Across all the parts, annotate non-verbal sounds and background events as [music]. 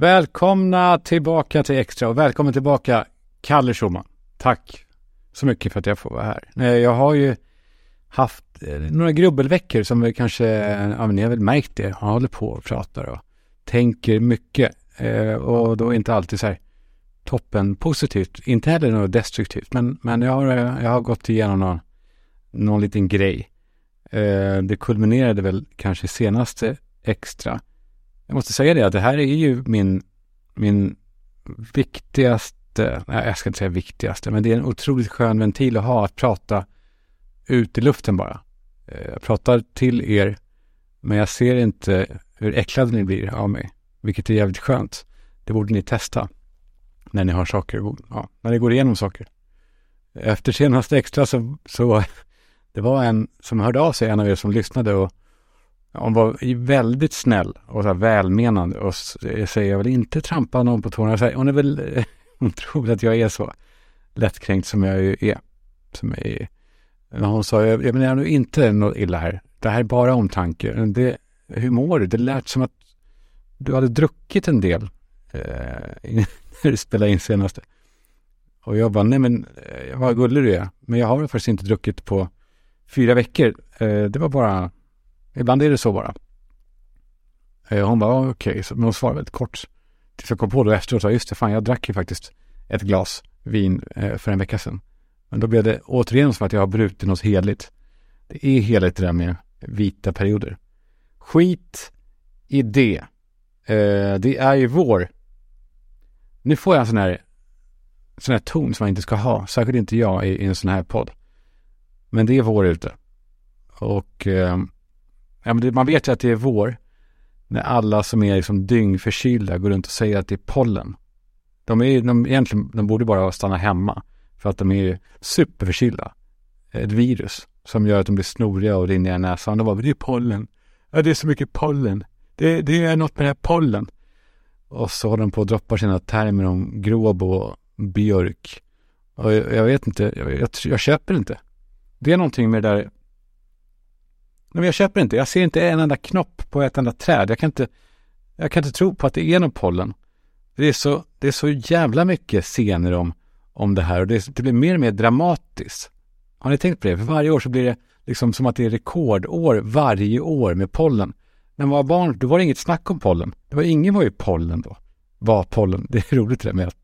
Välkomna tillbaka till Extra och välkommen tillbaka Kalle Schumann. Tack så mycket för att jag får vara här. Jag har ju haft eh, några grubbelveckor som vi kanske, ja men ni har väl märkt det, jag håller på och pratar och tänker mycket. Eh, och då inte alltid så här toppen positivt, inte heller något destruktivt, men, men jag, har, eh, jag har gått igenom någon, någon liten grej. Det kulminerade väl kanske senaste Extra. Jag måste säga det att det här är ju min, min viktigaste, nej jag ska inte säga viktigaste, men det är en otroligt skön ventil att ha att prata ut i luften bara. Eh, jag pratar till er, men jag ser inte hur äcklade ni blir av mig, vilket är jävligt skönt. Det borde ni testa när ni har saker, ja, när ni går igenom saker. Efter senaste extra så, så [laughs] det var en som hörde av sig, en av er som lyssnade och hon var väldigt snäll och så här välmenande och säger jag vill inte trampa någon på tårna. Jag Hon är väl, [laughs] hon tror att jag är så lättkränkt som jag ju är. Som jag är. Men hon sa, jag, jag menar nu inte något illa här. Det här är bara omtanke. Det, hur mår du? Det lät som att du hade druckit en del eh, [laughs] när du spelade in senaste. Och jag bara, nej men eh, vad gullig du är. Men jag har faktiskt inte druckit på fyra veckor. Eh, det var bara Ibland är det så bara. Eh, hon bara, okej, okay. men hon svarade väldigt kort. Tills jag kom på då efteråt, sa, just det, fan jag drack ju faktiskt ett glas vin eh, för en vecka sedan. Men då blev det återigen som att jag har brutit något heligt. Det är heligt det där med vita perioder. Skit i det. Eh, det är ju vår. Nu får jag en sån här, sån här ton som man inte ska ha, särskilt inte jag i, i en sån här podd. Men det är vår ute. Och eh, Ja, men det, man vet ju att det är vår när alla som är liksom dyngförkylda går runt och säger att det är pollen. De är de, egentligen, de borde bara stanna hemma för att de är superförkylda. Eh, ett virus som gör att de blir snoriga och rinniga i näsan. De bara, det är pollen. Ja, det är så mycket pollen. Det, det är något med det här pollen. Och så håller de på att droppa sina termer om gråbo och björk. Och jag, jag vet inte, jag, jag, jag köper inte. Det är någonting med det där men jag köper inte. Jag ser inte en enda knopp på ett enda träd. Jag kan inte, jag kan inte tro på att det är någon pollen. Det är så, det är så jävla mycket scener om, om det här och det, det blir mer och mer dramatiskt. Har ni tänkt på det? För varje år så blir det liksom som att det är rekordår varje år med pollen. När man var barn, då var det inget snack om pollen. Det var ingen var ju pollen då. Var pollen. Det är roligt det där med att,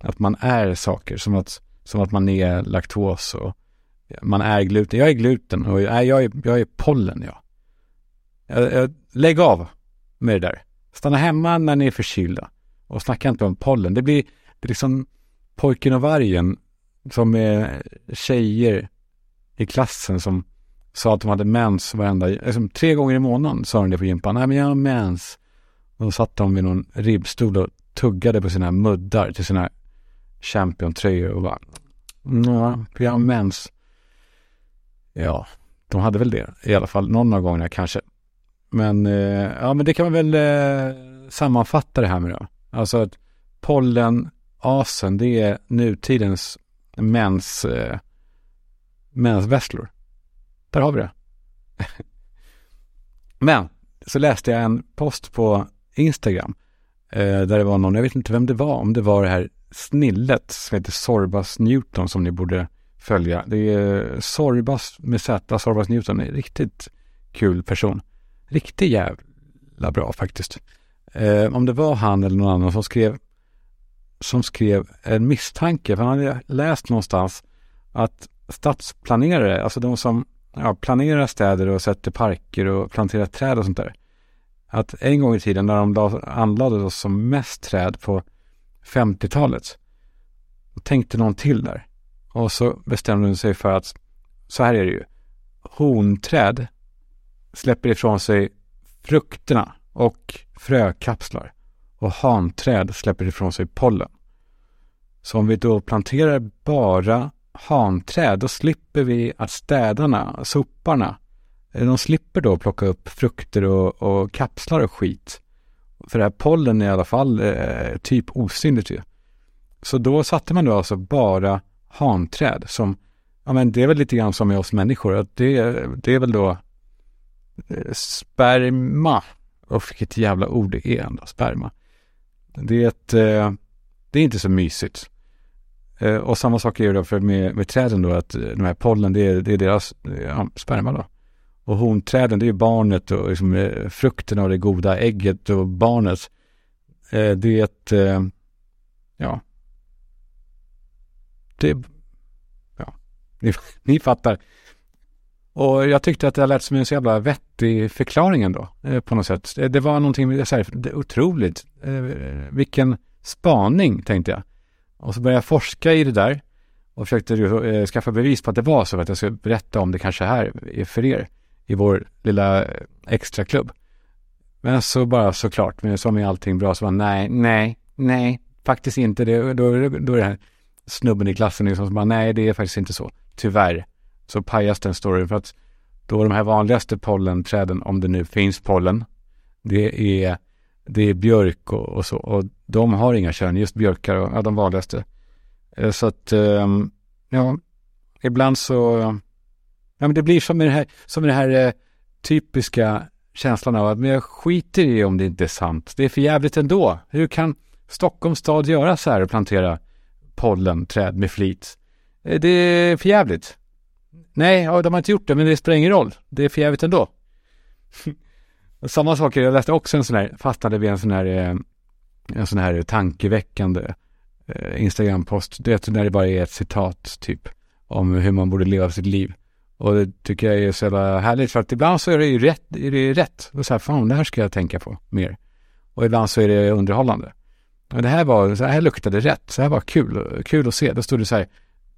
att man är saker. Som att, som att man är laktos och man är gluten. Jag är gluten och nej, jag, är, jag är pollen, ja. Jag, jag, lägg av med det där. Stanna hemma när ni är förkylda. Och snacka inte om pollen. Det blir, det är liksom pojken och vargen som är tjejer i klassen som sa att de hade mens varenda, liksom, tre gånger i månaden sa de det på gympan. Nej men jag har mens. Och då satt de vid någon ribbstol och tuggade på sina muddar till sina championtröjor och bara, ja, jag har mens. Ja, de hade väl det i alla fall någon av gångerna kanske. Men eh, ja, men det kan man väl eh, sammanfatta det här med då. Alltså att pollenasen, det är nutidens mens, eh, mensvesslor. Där har vi det. [laughs] men så läste jag en post på Instagram eh, där det var någon, jag vet inte vem det var, om det var det här snillet som heter Sorbas Newton som ni borde följa. Det är Sorbas med Z, Sorbas Newton, en riktigt kul person. Riktigt jävla bra faktiskt. Eh, om det var han eller någon annan som skrev som skrev en misstanke, för han hade läst någonstans att stadsplanerare, alltså de som ja, planerar städer och sätter parker och planterar träd och sånt där. Att en gång i tiden när de anlade som mest träd på 50-talet, tänkte någon till där. Och så bestämde hon sig för att så här är det ju. Honträd släpper ifrån sig frukterna och frökapslar. Och hanträd släpper ifrån sig pollen. Så om vi då planterar bara hanträd, då slipper vi att städarna, soparna, de slipper då plocka upp frukter och, och kapslar och skit. För det här pollen är i alla fall eh, typ osynligt ju. Så då satte man då alltså bara hanträd som, ja men det är väl lite grann som med oss människor, att det, det är väl då eh, sperma. Och vilket jävla ord det är ändå, sperma. Det är, ett, eh, det är inte så mysigt. Eh, och samma sak är det för med, med träden då, att de här pollen, det är, det är deras ja, sperma då. Och honträden, det är barnet och liksom, frukten av det goda ägget och barnet. Det är ett, ja, det, ja, ni, ni fattar. Och jag tyckte att det lät som en så jävla vettig förklaring ändå, eh, på något sätt. Det var någonting, så här, det otroligt. Eh, vilken spaning, tänkte jag. Och så började jag forska i det där och försökte eh, skaffa bevis på att det var så, för att jag skulle berätta om det kanske här för er i vår lilla eh, extraklubb. Men så bara såklart, men som i allting bra, så var nej, nej, nej, faktiskt inte. Det, då, då är det här snubben i klassen liksom som bara, nej, det är faktiskt inte så. Tyvärr så pajas den storyn för att då de här vanligaste pollenträden, om det nu finns pollen, det är, det är björk och, och så. Och de har inga kön, just björkar och ja, de vanligaste. Eh, så att, ehm, ja, ibland så, ja men det blir som med det här, som med det här eh, typiska känslan av att men jag skiter i om det inte är sant. Det är för jävligt ändå. Hur kan Stockholms stad göra så här och plantera pollenträd med flit? Eh, det är för jävligt. Nej, ja, de har inte gjort det, men det spelar ingen roll. Det är för jävligt ändå. [laughs] Samma sak, jag läste också en sån här, fastnade vid en sån här, eh, en sån här tankeväckande eh, Instagram-post. Du vet, när det bara är ett citat, typ, om hur man borde leva sitt liv. Och det tycker jag är så jävla härligt, för att ibland så är det ju rätt, är det rätt. Och så här, fan, det här ska jag tänka på mer. Och ibland så är det underhållande. Det här var, så här luktade rätt, så här var kul, kul att se. Då stod det så här,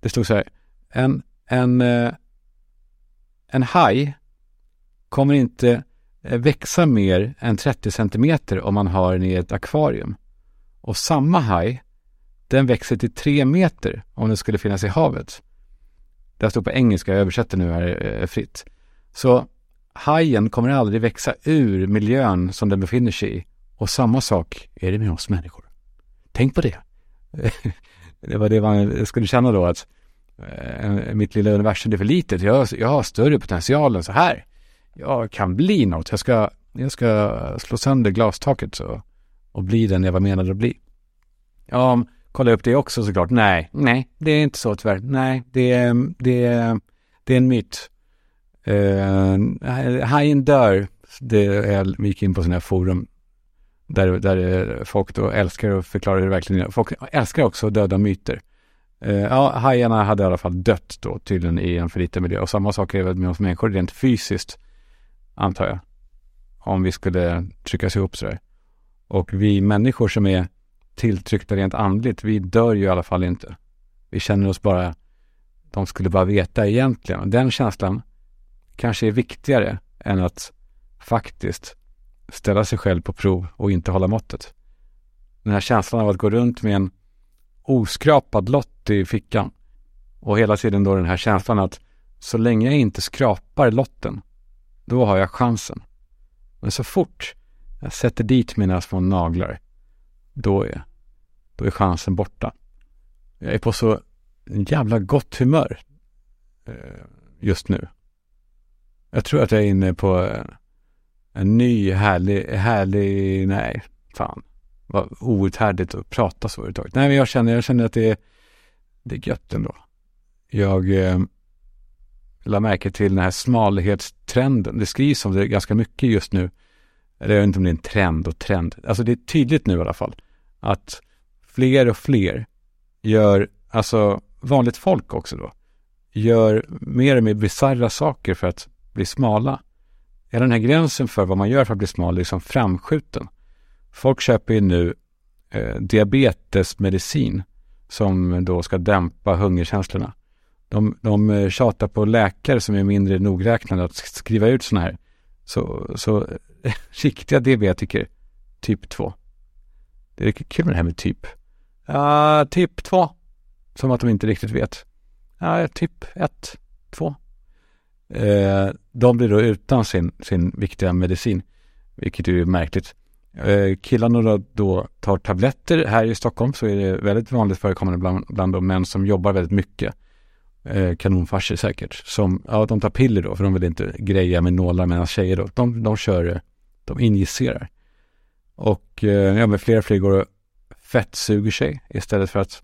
det stod så här, en, en, eh, en haj kommer inte eh, växa mer än 30 centimeter om man har den i ett akvarium. Och samma haj, den växer till 3 meter om den skulle finnas i havet. Det här står på engelska, jag översätter nu här eh, fritt. Så hajen kommer aldrig växa ur miljön som den befinner sig i. Och samma sak är det med oss människor. Tänk på det. [laughs] det var det man skulle känna då att eh, mitt lilla universum är för litet. Jag, jag har större potential än så här. Jag kan bli något. Jag ska, jag ska slå sönder glastaket så, och bli den jag var menad att bli. Ja, kolla upp det också såklart. Nej, nej, det är inte så tyvärr. Nej, det är, det är, det är en myt. Uh, hajen dör. Det, jag gick in på sådana här forum där, där eh, folk då älskar att förklara hur det verkligen är. Folk älskar också döda myter. Uh, ja, hajarna hade i alla fall dött då tydligen i en för liten miljö. Och samma sak är väl med oss människor rent fysiskt, antar jag. Om vi skulle tryckas ihop sådär. Och vi människor som är tilltryckta rent andligt, vi dör ju i alla fall inte. Vi känner oss bara, de skulle bara veta egentligen. Och den känslan kanske är viktigare än att faktiskt ställa sig själv på prov och inte hålla måttet. Den här känslan av att gå runt med en oskrapad lott i fickan. Och hela tiden då den här känslan att så länge jag inte skrapar lotten, då har jag chansen. Men så fort jag sätter dit mina små naglar, då är, då är chansen borta. Jag är på så jävla gott humör eh, just nu. Jag tror att jag är inne på eh, en, ny härlig, härlig, nej, fan vad outhärdligt att prata så överhuvudtaget. Nej, men jag känner, jag känner att det är, det är gött ändå. Jag eh, la märke till den här smalhetstrenden. Det skrivs om det ganska mycket just nu. Eller jag vet inte om det är en trend och trend. Alltså det är tydligt nu i alla fall att fler och fler gör, alltså vanligt folk också då, gör mer och mer bisarra saker för att bli smala. Hela den här gränsen för vad man gör för att bli smal är liksom framskjuten. Folk köper ju nu eh, diabetesmedicin som då ska dämpa hungerkänslorna. De, de eh, tjatar på läkare som är mindre nogräknade att skriva ut sådana här. Så, så [laughs] riktiga diabetiker, typ 2. Det är kul med det här med typ. Uh, typ 2. Som att de inte riktigt vet. Uh, typ 1, 2. Uh, de blir då utan sin, sin viktiga medicin, vilket är ju märkligt. Eh, killarna då, då tar tabletter. Här i Stockholm så är det väldigt vanligt förekommande bland, bland de män som jobbar väldigt mycket. Eh, kanonfarser säkert. Som, ja, de tar piller då, för de vill inte greja med nålar medan tjejer då. De, de kör, de injicerar. Och eh, ja, men fler och fler går fettsuger sig istället för att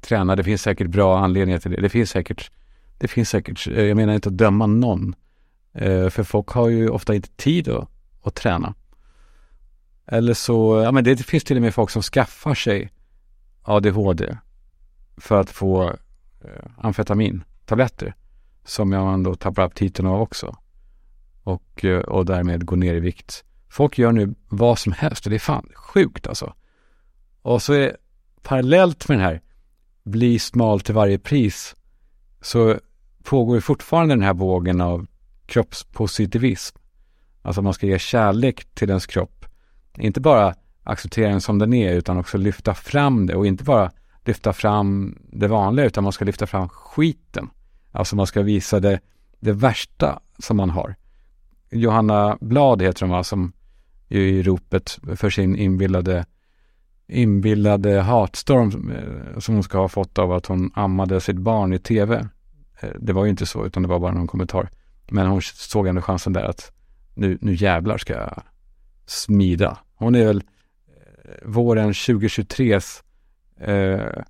träna. Det finns säkert bra anledningar till det. Det finns säkert, det finns säkert, eh, jag menar inte att döma någon. Eh, för folk har ju ofta inte tid att, att träna. Eller så, ja men det finns till och med folk som skaffar sig ADHD för att få eh, amfetamintabletter som man då tappar aptiten av också. Och, och därmed går ner i vikt. Folk gör nu vad som helst och det är fan sjukt alltså. Och så är parallellt med den här bli smal till varje pris så pågår ju fortfarande den här vågen av kroppspositivism. Alltså man ska ge kärlek till ens kropp. Inte bara acceptera den som den är utan också lyfta fram det och inte bara lyfta fram det vanliga utan man ska lyfta fram skiten. Alltså man ska visa det, det värsta som man har. Johanna Blad heter hon va, som i ropet för sin inbillade inbillade hatstorm eh, som hon ska ha fått av att hon ammade sitt barn i tv. Eh, det var ju inte så, utan det var bara någon kommentar. Men hon såg ändå chansen där att nu, nu jävlar ska jag smida. Hon är väl eh, våren 2023s eh,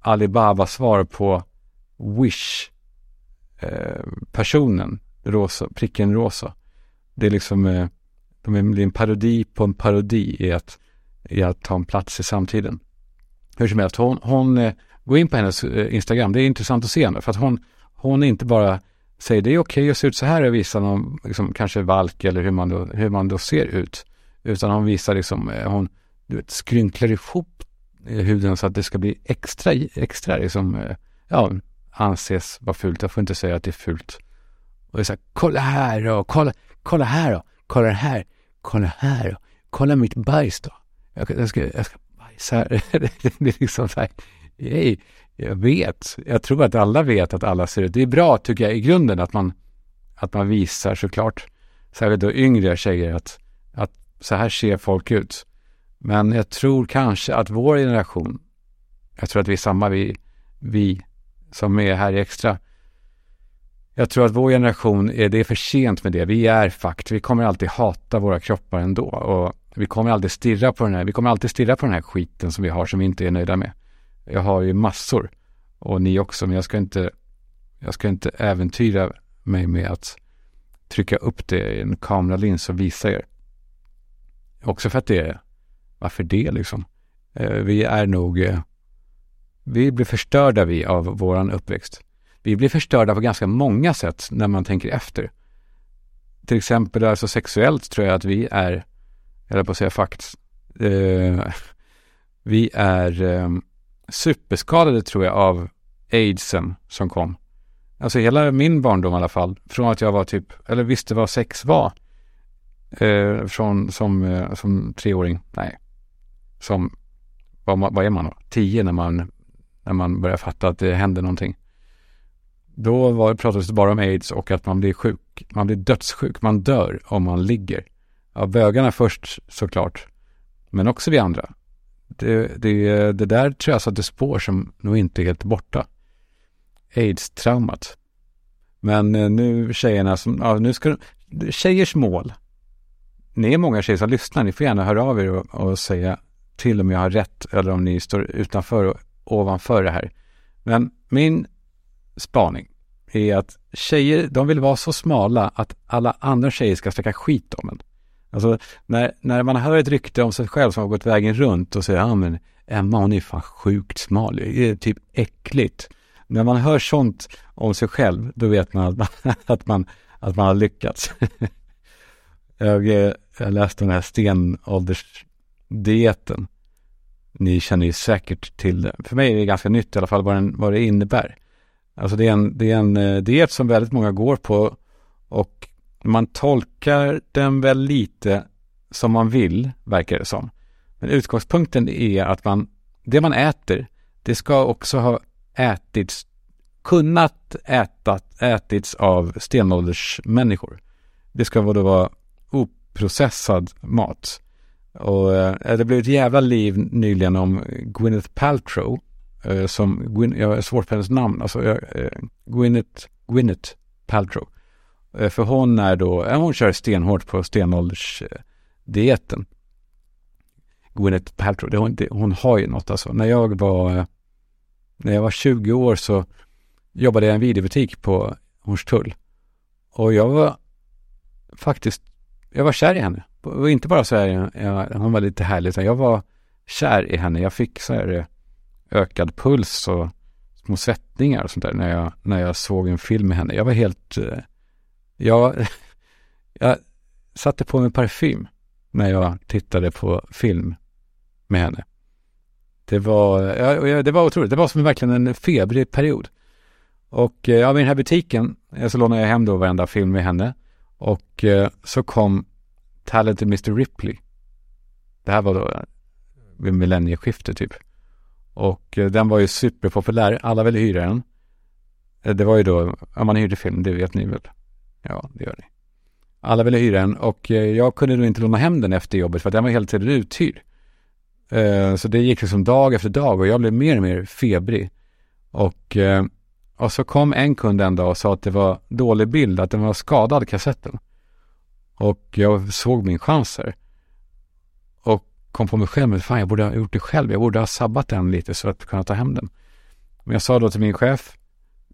Alibaba-svar på Wish-personen, eh, rosa, pricken rosa. Det är liksom, eh, de är en parodi på en parodi i att, i att ta en plats i samtiden. Hur som helst, hon, hon eh, gå in på hennes eh, Instagram, det är intressant att se henne, för att hon, hon inte bara säger det är okej okay att se ut så här och visar någon, liksom, kanske valk eller hur man, då, hur man då ser ut. Utan hon visar liksom, eh, hon du vet, skrynklar ihop eh, huden så att det ska bli extra, extra liksom, eh, ja, anses vara fult. Jag får inte säga att det är fult. Och det är så här, kolla här då, kolla, kolla här då, kolla här, kolla här då, kolla mitt bajs då. Jag, jag, ska, jag ska bajsa här. [laughs] det är liksom så här, yay jag vet. Jag tror att alla vet att alla ser ut. Det är bra tycker jag i grunden att man, att man visar såklart, särskilt då yngre tjejer, att, att så här ser folk ut. Men jag tror kanske att vår generation, jag tror att vi är samma, vi, vi som är här i Extra, jag tror att vår generation, är, det är för sent med det. Vi är fakt. Vi kommer alltid hata våra kroppar ändå. Och vi kommer alltid stirra på den här, vi kommer alltid stirra på den här skiten som vi har som vi inte är nöjda med. Jag har ju massor. Och ni också, men jag ska inte, jag ska inte äventyra mig med att trycka upp det i en kameralins och visa er. Också för att det är, varför det liksom? Eh, vi är nog, eh, vi blir förstörda vi av våran uppväxt. Vi blir förstörda på ganska många sätt när man tänker efter. Till exempel alltså sexuellt tror jag att vi är, jag på att säga fakt, eh, [laughs] vi är eh, superskadade tror jag av aidsen som kom. Alltså hela min barndom i alla fall, från att jag var typ, eller visste vad sex var, eh, från, som, eh, som treåring, nej, som, vad, vad är man då? Tio när man, när man börjar fatta att det händer någonting. Då var, pratades det bara om aids och att man blir sjuk. Man blir dödssjuk. Man dör om man ligger. Ja, bögarna först såklart. Men också vi andra. Det, det, det där tror jag satte spår som nog inte är helt borta. Aids-traumat. Men eh, nu tjejerna som, ja nu ska de, tjejers mål. Ni är många tjejer som lyssnar, ni får gärna höra av er och, och säga till om jag har rätt eller om ni står utanför och ovanför det här. Men min spaning är att tjejer, de vill vara så smala att alla andra tjejer ska snacka skit om en. Alltså när, när man hör ett rykte om sig själv som har gått vägen runt och säger ja men Emma hon är fan sjukt smal, det är typ äckligt. När man hör sånt om sig själv då vet man att man, [laughs] att man, att man har lyckats. [laughs] jag, jag läste den här stenåldersdieten. Ni känner ju säkert till det. För mig är det ganska nytt i alla fall vad, den, vad det innebär. Alltså det är en, det är en eh, diet som väldigt många går på och man tolkar den väl lite som man vill, verkar det som. Men utgångspunkten är att man, det man äter, det ska också ha ätits, kunnat äta, ätits av stenåldersmänniskor. Det ska då vara oprocessad mat. Och eh, det blev ett jävla liv nyligen om Gwyneth Paltrow eh, som, jag har svårt för hennes namn, alltså eh, Gwyneth, Gwyneth Paltrow. Eh, för hon är då, hon kör stenhårt på stenåldersdieten. Gwyneth Paltrow. Det, hon, det, hon har ju något alltså. När jag var, när jag var 20 år så jobbade jag i en videobutik på Hornstull. Och jag var faktiskt, jag var kär i henne. Och inte bara så här, jag, hon var lite härlig, utan jag var kär i henne. Jag fick så här eh, ökad puls och små svettningar och sånt där när jag, när jag såg en film med henne. Jag var helt, eh, jag, [laughs] jag satte på mig parfym när jag tittade på film med henne. Det var, ja, det var otroligt. Det var som verkligen en febrig period. Och eh, ja, i den här butiken eh, så lånade jag hem då varenda film med henne. Och eh, så kom Talented Mr Ripley. Det här var då eh, vid millennieskiftet typ. Och eh, den var ju superpopulär. Alla ville hyra den. Det var ju då, om man hyrde film, det vet ni väl? Ja, det gör ni. Alla ville hyra den och eh, jag kunde då inte låna hem den efter jobbet för att den var hela tiden uthyrd. Eh, så det gick liksom dag efter dag och jag blev mer och mer febrig. Och, eh, och så kom en kund en dag och sa att det var dålig bild, att den var skadad kassetten. Och jag såg min chans här. Och kom på mig själv, men fan jag borde ha gjort det själv. Jag borde ha sabbat den lite så att kunna ta hem den. Men jag sa då till min chef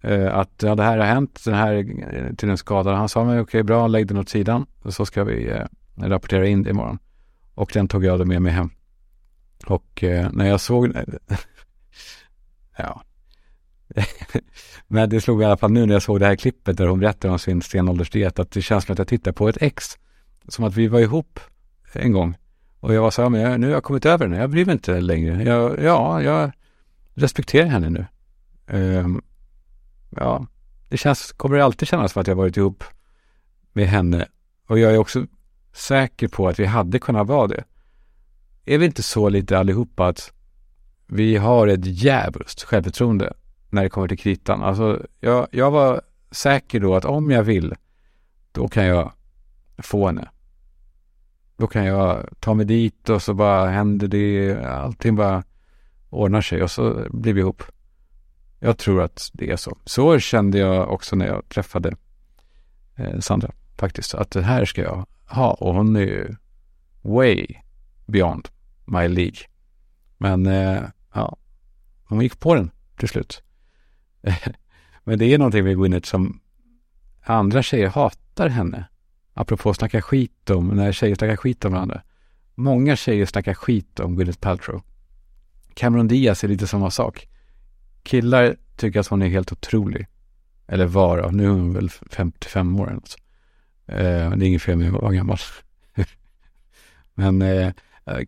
Eh, att ja, det här har hänt, den här eh, till den skadade. Han sa, men okej bra, lägg den åt sidan. Så ska vi eh, rapportera in det imorgon. Och den tog jag då med mig hem. Och eh, när jag såg, eh, [laughs] ja, [laughs] men det slog i alla fall nu när jag såg det här klippet där hon berättar om sin stenåldersdiet att det känns som att jag tittar på ett ex. Som att vi var ihop en gång. Och jag var så här, men jag, nu har jag kommit över den, jag bryr mig inte längre. Jag, ja, jag respekterar henne nu. Um, ja, det känns, kommer det alltid kännas för att jag varit ihop med henne. Och jag är också säker på att vi hade kunnat vara det. Är vi inte så lite allihopa att vi har ett djävulskt självförtroende när det kommer till kritan? Alltså, jag, jag var säker då att om jag vill, då kan jag få henne. Då kan jag ta mig dit och så bara händer det, allting bara ordnar sig och så blir vi ihop. Jag tror att det är så. Så kände jag också när jag träffade eh, Sandra faktiskt. Att det här ska jag ha och hon är ju way beyond my League. Men eh, ja, hon gick på den till slut. [laughs] Men det är någonting med Gwyneth som andra tjejer hatar henne. Apropå snacka skit om, när tjejer snackar skit om varandra. Många tjejer snackar skit om Gwyneth Paltrow. Cameron Diaz är lite samma sak. Killar tycker att hon är helt otrolig. Eller var då, nu är hon väl 55 år eller något. Eh, det är inget fel med att vara gammal. [laughs] Men eh,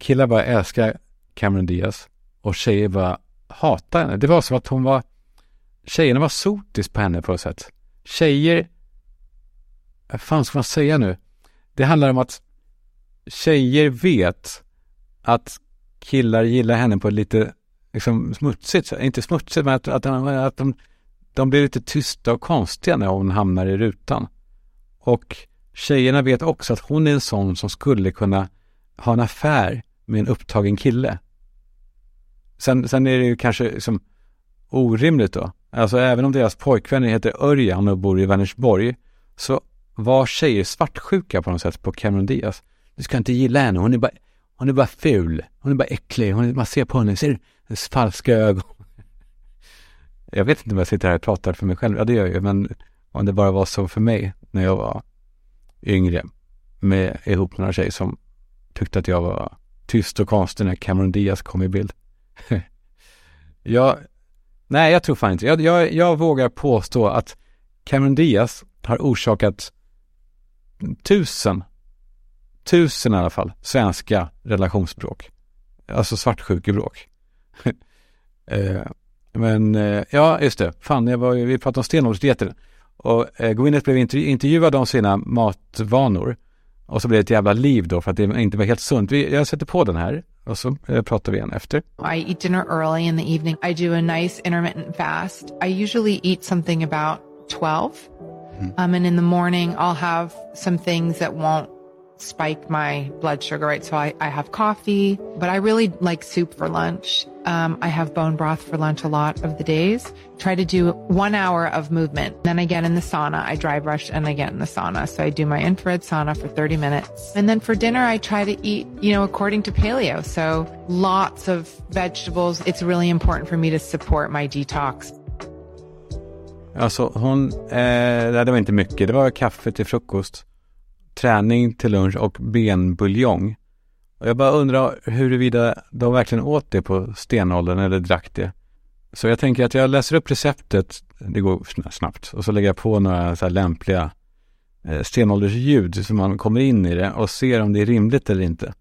killar bara älskar Cameron Diaz och tjejer bara hatar henne. Det var som att hon var, tjejerna var sotis på henne på något sätt. Tjejer vad fan ska man säga nu? Det handlar om att tjejer vet att killar gillar henne på ett lite liksom, smutsigt. Inte smutsigt, men att, att, att de, de blir lite tysta och konstiga när hon hamnar i rutan. Och tjejerna vet också att hon är en sån som skulle kunna ha en affär med en upptagen kille. Sen, sen är det ju kanske liksom orimligt då. Alltså även om deras pojkvän heter Örjan och bor i Vänersborg så var tjejer svartsjuka på något sätt på Cameron Diaz. Du ska inte gilla henne, hon är bara, hon är bara ful, hon är bara äcklig, hon är, man ser på henne, ser du falska ögon. [laughs] Jag vet inte om jag sitter här och pratar för mig själv, ja det gör jag ju, men om det bara var så för mig när jag var yngre med ihop med några tjejer som tyckte att jag var tyst och konstig när Cameron Diaz kom i bild. [laughs] jag, nej jag tror fan inte, jag, jag, jag vågar påstå att Cameron Diaz har orsakat tusen, tusen i alla fall, svenska relationsbråk. Alltså svartsjukebråk. [laughs] eh, men eh, ja, just det. Fan, jag var, vi pratade om stenåldersdieten. Och eh, Gwyneth blev intervju intervjuad om sina matvanor. Och så blev det ett jävla liv då för att det inte var helt sunt. Vi, jag sätter på den här och så pratar vi igen efter. I eat dinner early in the evening. I do a nice intermittent fast. I usually eat something about 12. Mm-hmm. Um, and in the morning, I'll have some things that won't spike my blood sugar, right? So I, I have coffee, but I really like soup for lunch. Um, I have bone broth for lunch a lot of the days. Try to do one hour of movement. Then I get in the sauna. I dry brush and I get in the sauna. So I do my infrared sauna for 30 minutes. And then for dinner, I try to eat, you know, according to paleo. So lots of vegetables. It's really important for me to support my detox. Alltså hon, eh, det var inte mycket. Det var kaffe till frukost, träning till lunch och benbuljong. Och jag bara undrar huruvida de verkligen åt det på stenåldern eller drack det. Så jag tänker att jag läser upp receptet, det går snabbt, och så lägger jag på några så här lämpliga eh, stenåldersljud så man kommer in i det och ser om det är rimligt eller inte.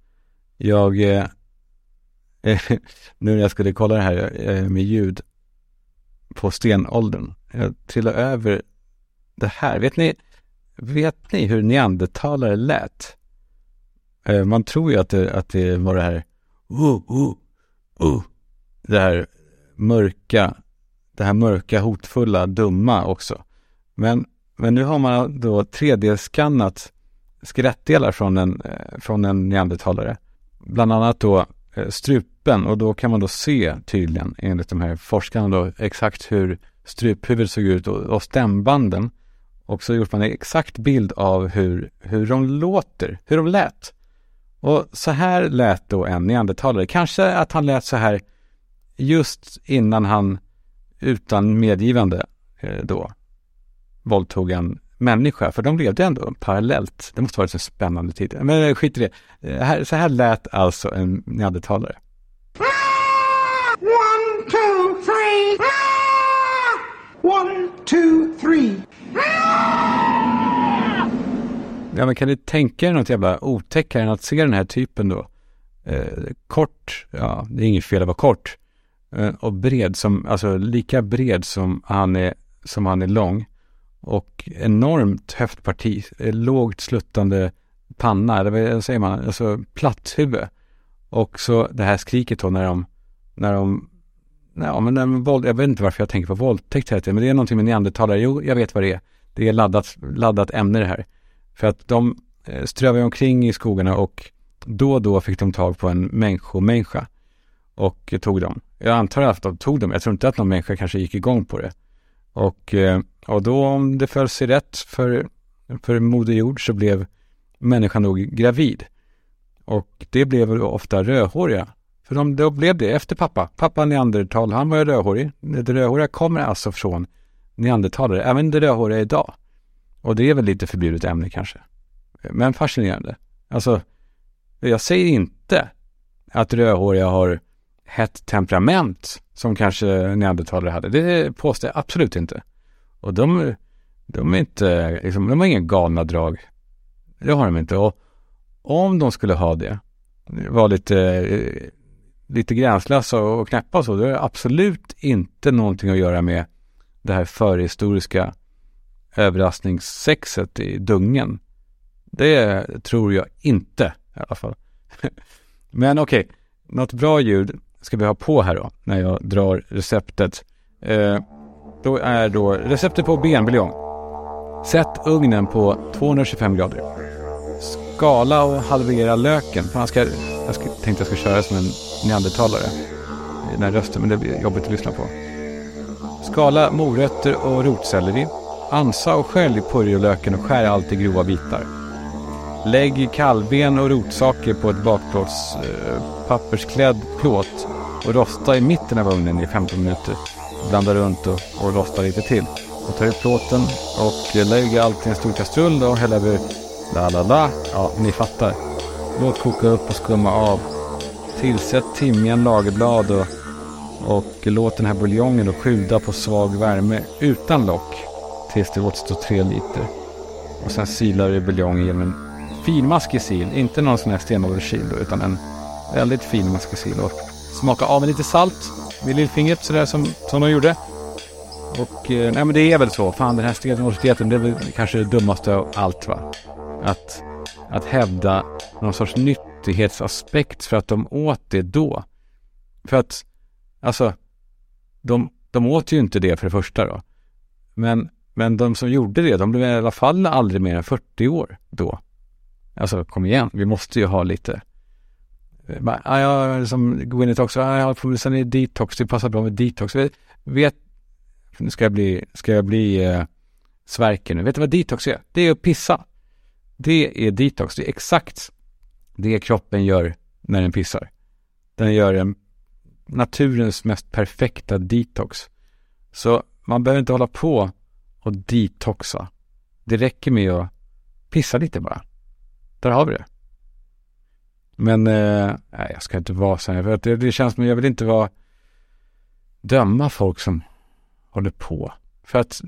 Jag, eh, [laughs] nu när jag skulle kolla det här eh, med ljud på stenåldern, jag trillade över det här. Vet ni, vet ni hur neandertalare lät? Eh, man tror ju att det, att det var det här uh, uh, uh, det här mörka, det här mörka, hotfulla, dumma också. Men, men nu har man då 3D-skannat skelettdelar från en, eh, från en neandertalare. Bland annat då eh, strupen och då kan man då se tydligen enligt de här forskarna då exakt hur struphuvudet såg ut och, och stämbanden. Och så gjorde man en exakt bild av hur, hur de låter, hur de lät. Och så här lät då en neandertalare. Kanske att han lät så här just innan han utan medgivande eh, då våldtog en människa. För de levde ändå parallellt. Det måste varit en spännande tid. Men eh, skit i det. Eh, så här lät alltså en neandertalare. Ah! One, two, three. Ah! One, two, three. Ja, men kan ni tänka er något jävla otäckare än att se den här typen då? Eh, kort, ja, det är inget fel att vara kort. Eh, och bred som, alltså lika bred som han är, som han är lång. Och enormt höftparti, eh, lågt sluttande panna, eller vad säger man, alltså platt huvud. Och så det här skriket då när de, när de, ja men den, våld, jag vet inte varför jag tänker på våldtäkt här, men det är någonting med neandertalare, jo jag vet vad det är. Det är laddat, laddat ämne det här. För att de eh, strövade omkring i skogarna och då och då fick de tag på en människomänniska och tog dem. Jag antar att de tog dem. Jag tror inte att någon människa kanske gick igång på det. Och, eh, och då om det föll sig rätt för, för Moder Jord så blev människan nog gravid. Och det blev ofta rödhåriga. För de, då blev det efter pappa. Pappa neandertal, han var ju rödhårig. Det rödhåriga kommer alltså från neandertalare, även det rödhåriga idag. Och det är väl lite förbjudet ämne kanske. Men fascinerande. Alltså, jag säger inte att rödhåriga har hett temperament som kanske neandertalare hade. Det påstår jag absolut inte. Och de, de är inte, liksom, de har inga galna drag. Det har de inte. Och om de skulle ha det, var lite, eh, lite gränslösa och knäppa och så, det har absolut inte någonting att göra med det här förhistoriska överraskningssexet i dungen. Det tror jag inte i alla fall. [laughs] Men okej, okay, något bra ljud ska vi ha på här då när jag drar receptet. Eh, då är då receptet på benbuljong. Sätt ugnen på 225 grader. Skala och halvera löken. Man ska, jag ska, tänkte jag skulle köra som en neandertalare. I den här rösten, men det blir jobbigt att lyssna på. Skala morötter och rotselleri Ansa och skölj purjolöken och skär allt i grova bitar. Lägg kallben och rotsaker på ett bakplåts eh, pappersklädd plåt och rosta i mitten av ugnen i 15 minuter. Blanda runt och, och rosta lite till. Och ta ut plåten och lägg allt i en stor kastrull och häll över la la la. Ja, ni fattar. Låt koka upp och skumma av. Tillsätt timjan, lagerblad och, och låt den här buljongen då sjuda på svag värme utan lock tills det återstår tre liter. Och sen silar du buljongen genom en finmaskig sil, inte någon sån här stenålderssil utan en väldigt finmaskig sil. Och smaka av med lite salt med lillfingret sådär som, som de gjorde. Och eh, nej men det är väl så, fan den här stenåldersdieten det är väl kanske det dummaste av allt va. Att, att hävda någon sorts nytt nyttighetsaspekt för att de åt det då. För att, alltså, de, de åt ju inte det för det första då. Men men de som gjorde det, de blev i alla fall aldrig mer än 40 år då. Alltså kom igen, vi måste ju ha lite eh, bara, ja, jag som går in i också, jag har på sen är detox, det passar bra med detox. Vet, vet nu ska jag bli, ska jag bli eh, svärken nu. Vet du vad detox är? Det är att pissa. Det är detox. Det är exakt det kroppen gör när den pissar. Den gör en naturens mest perfekta detox. Så man behöver inte hålla på och detoxa. Det räcker med att pissa lite bara. Där har vi det. Men eh, nej, jag ska inte vara så här. För det, det känns som jag vill inte vara döma folk som håller på. För att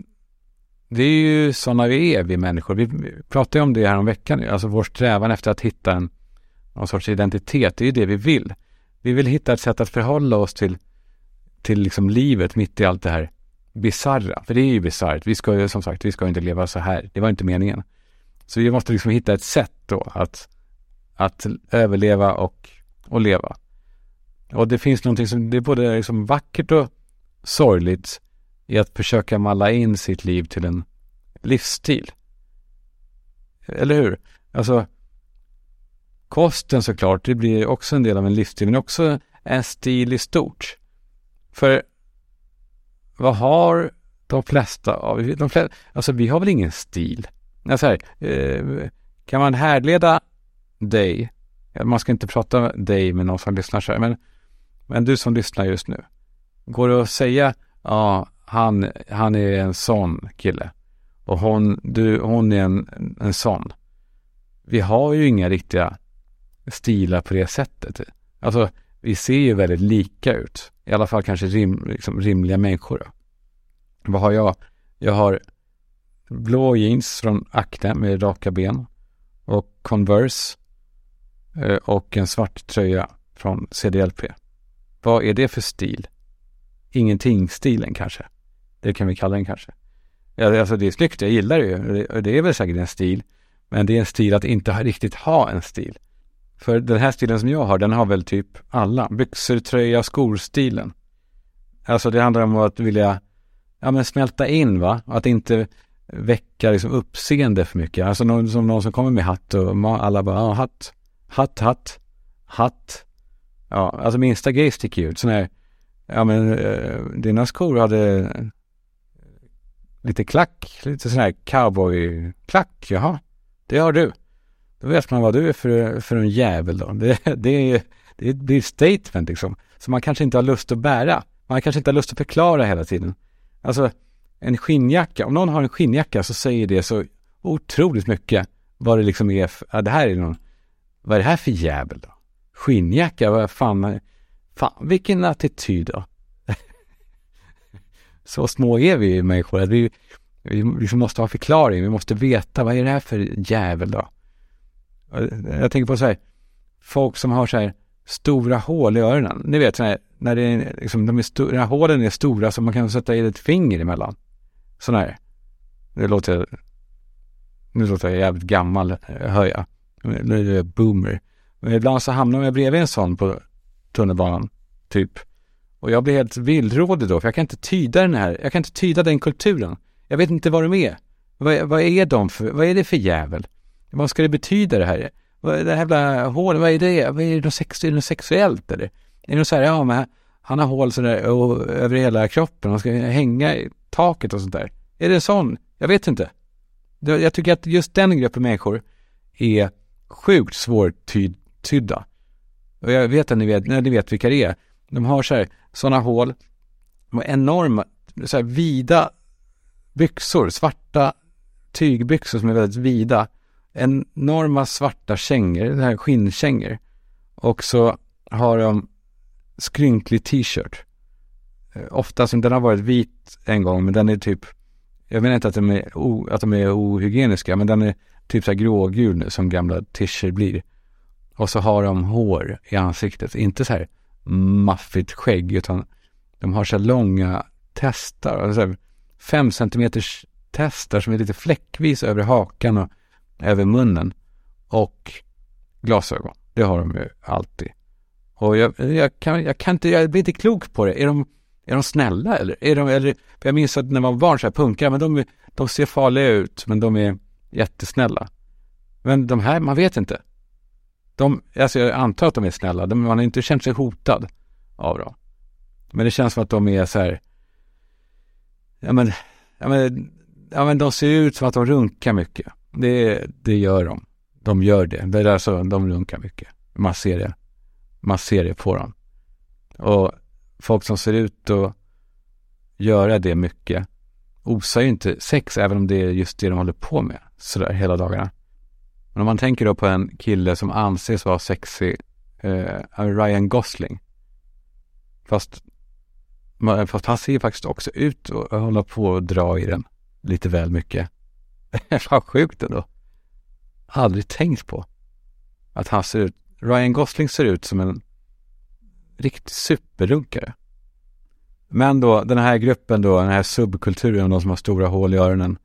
det är ju sådana vi är, vi människor. Vi pratade om det här om veckan. Alltså vår strävan efter att hitta en någon sorts identitet. Det är ju det vi vill. Vi vill hitta ett sätt att förhålla oss till, till liksom livet mitt i allt det här bisarra. För det är ju bisarrt. Vi ska ju som sagt, vi ska inte leva så här. Det var inte meningen. Så vi måste liksom hitta ett sätt då att, att överleva och, och leva. Och det finns någonting som, det är både liksom vackert och sorgligt i att försöka malla in sitt liv till en livsstil. Eller hur? Alltså, kosten såklart, det blir också en del av en livsstil, men också en stil i stort. För vad har de flesta av, de flesta, alltså vi har väl ingen stil? Alltså här, eh, kan man härleda dig, man ska inte prata dig med någon som lyssnar så här, men, men du som lyssnar just nu, går det att säga, ja, han, han är en sån kille och hon, du, hon är en, en sån. Vi har ju inga riktiga stilar på det sättet. Alltså, vi ser ju väldigt lika ut. I alla fall kanske rim, liksom, rimliga människor. Då. Vad har jag? Jag har blå jeans från Acne med raka ben och Converse eh, och en svart tröja från CDLP. Vad är det för stil? Ingenting-stilen kanske. Det kan vi kalla den kanske. Alltså det är snyggt, jag gillar det ju. Det är väl säkert en stil. Men det är en stil att inte riktigt ha en stil. För den här stilen som jag har, den har väl typ alla. Byxor, tröja, skor-stilen. Alltså det handlar om att vilja, ja men smälta in va. Att inte väcka liksom uppseende för mycket. Alltså någon som, någon som kommer med hatt och alla bara, ja hatt, hatt, hatt, hatt. Ja, alltså minsta grej sticker ut. Sån här, ja men eh, dina skor hade eh, lite klack, lite sån här cowboy-klack, jaha, det har du. Då vet man vad du är för, för en jävel då. Det, det, är, det blir ett statement liksom. Som man kanske inte har lust att bära. Man kanske inte har lust att förklara hela tiden. Alltså, en skinnjacka, om någon har en skinnjacka så säger det så otroligt mycket vad det liksom är, för, ja, det här är någon, vad är det här för jävel då? Skinnjacka, vad fan, fan vilken attityd då. [laughs] så små är vi människor att vi, vi liksom måste ha förklaring, vi måste veta vad är det här för jävel då? Jag tänker på så här, folk som har så här stora hål i öronen. Ni vet så här, när det är liksom, de är stora, hålen är stora så man kan sätta i ett finger emellan. Sådana här. Det låter, nu låter jag jävligt gammal, hör jag. Nu är jag boomer. Men ibland så hamnar jag bredvid en sån på tunnelbanan, typ. Och jag blir helt villrådig då, för jag kan inte tyda den här, jag kan inte tyda den kulturen. Jag vet inte vad de är. Vad, vad är de för, vad är det för jävel? Vad ska det betyda det här? Vad är det här jävla hålet, vad är det? Vad är det, något, sex, är det något sexuellt eller? Är det något så här, ja men han har hål sådär och, över hela kroppen, han ska hänga i taket och sånt där. Är det en sån? Jag vet inte. Jag tycker att just den gruppen människor är sjukt svårtydda. Och jag vet att ni vet, ni vet vilka det är. De har så här, sådana hål, de har enorma, så här vida byxor, svarta tygbyxor som är väldigt vida enorma svarta kängor, det här skinnkängor. Och så har de skrynklig t-shirt. Eh, ofta som den har varit vit en gång, men den är typ, jag menar inte att de är, o, att de är ohygieniska, men den är typ så här grågul nu som gamla t-shirts blir. Och så har de hår i ansiktet, inte så här maffigt skägg, utan de har så här långa testar, alltså fem centimeters testar som är lite fläckvis över hakan och över munnen och glasögon. Det har de ju alltid. Och jag, jag, kan, jag kan inte, jag blir inte klok på det. Är de, är de snälla eller? Är de, eller jag minns att när man var barn så här punkare, men de, de ser farliga ut, men de är jättesnälla. Men de här, man vet inte. De, alltså jag antar att de är snälla, de, man har inte känt sig hotad av dem. Men det känns som att de är så här, ja men, ja men, ja men de ser ut som att de runkar mycket. Det, det gör de. De gör det. Det är alltså, de runkar mycket. Man ser det. Man ser det på dem. Och folk som ser ut att göra det mycket osar ju inte sex, även om det är just det de håller på med sådär hela dagarna. Men om man tänker då på en kille som anses vara sexig, eh, Ryan Gosling. Fast, fast han ser faktiskt också ut att hålla på att dra i den lite väl mycket. [laughs] Fan sjukt ändå. Aldrig tänkt på att han ser ut, Ryan Gosling ser ut som en riktig superrunkare. Men då, den här gruppen då, den här subkulturen, de som har stora hål i öronen.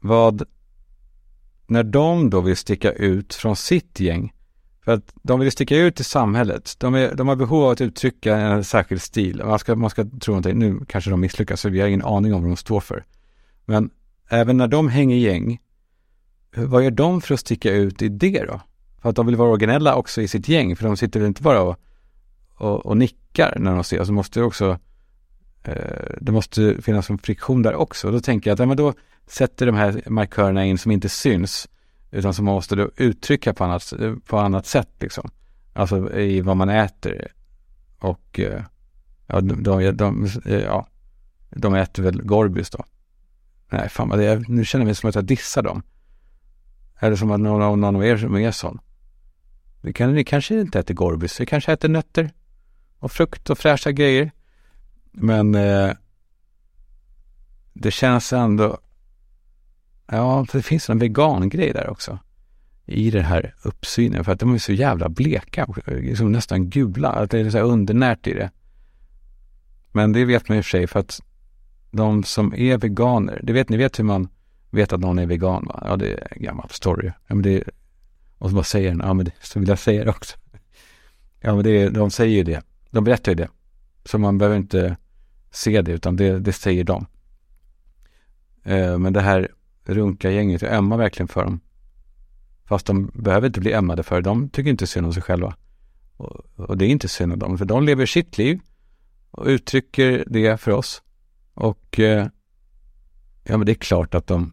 Vad, när de då vill sticka ut från sitt gäng, för att de vill sticka ut i samhället. De, är, de har behov av att uttrycka en särskild stil. Man ska, man ska tro någonting, nu kanske de misslyckas, så vi har ingen aning om vad de står för. Men även när de hänger gäng, vad gör de för att sticka ut i det då? För att de vill vara originella också i sitt gäng, för de sitter väl inte bara och, och, och nickar när de ser, så måste det också Eh, det måste finnas en friktion där också. Då tänker jag att ja, men då sätter de här markörerna in som inte syns utan som man måste då uttrycka på annat, på annat sätt liksom. Alltså i vad man äter. Och eh, ja, de, de, de, ja, de äter väl Gorbis då. Nej, fan vad det är. Nu känner jag mig som att jag dissar dem. Eller som att någon, någon av er som är sån? Ni, kan, ni kanske inte äter Gorbis. ni kanske äter nötter och frukt och fräscha grejer. Men eh, det känns ändå... Ja, det finns en vegangrej där också. I den här uppsynen. För att de är så jävla bleka. Liksom nästan gula. Att det är så undernärt i det. Men det vet man i och för sig för att de som är veganer. Det vet ni vet hur man vet att någon är vegan va? Ja, det är en gammal story. Ja, men det, och så bara säger den, ja men det, så vill jag säga det också. Ja men det, de säger ju det. De berättar ju det. Så man behöver inte se det, utan det, det säger de. Eh, men det här runka-gänget, jag ömmar verkligen för dem. Fast de behöver inte bli ömmade för, de tycker inte synd om sig själva. Och, och det är inte synd om dem, för de lever sitt liv och uttrycker det för oss. Och eh, ja, men det är klart att de,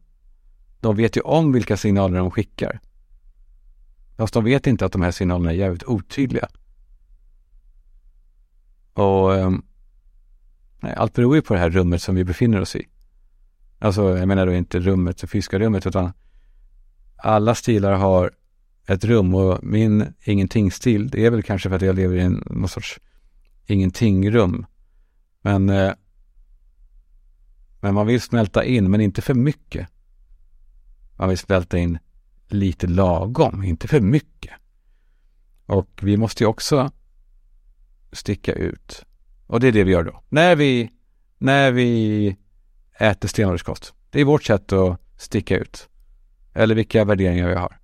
de vet ju om vilka signaler de skickar. Fast de vet inte att de här signalerna är jävligt otydliga. Och eh, allt beror ju på det här rummet som vi befinner oss i. Alltså, jag menar då inte rummet, det fysiska rummet, utan alla stilar har ett rum och min ingenting-stil, det är väl kanske för att jag lever i en, någon sorts ingenting-rum. Men, eh, men man vill smälta in, men inte för mycket. Man vill smälta in lite lagom, inte för mycket. Och vi måste ju också sticka ut. Och det är det vi gör då. När vi, när vi äter stenålderskost. Det är vårt sätt att sticka ut. Eller vilka värderingar vi har.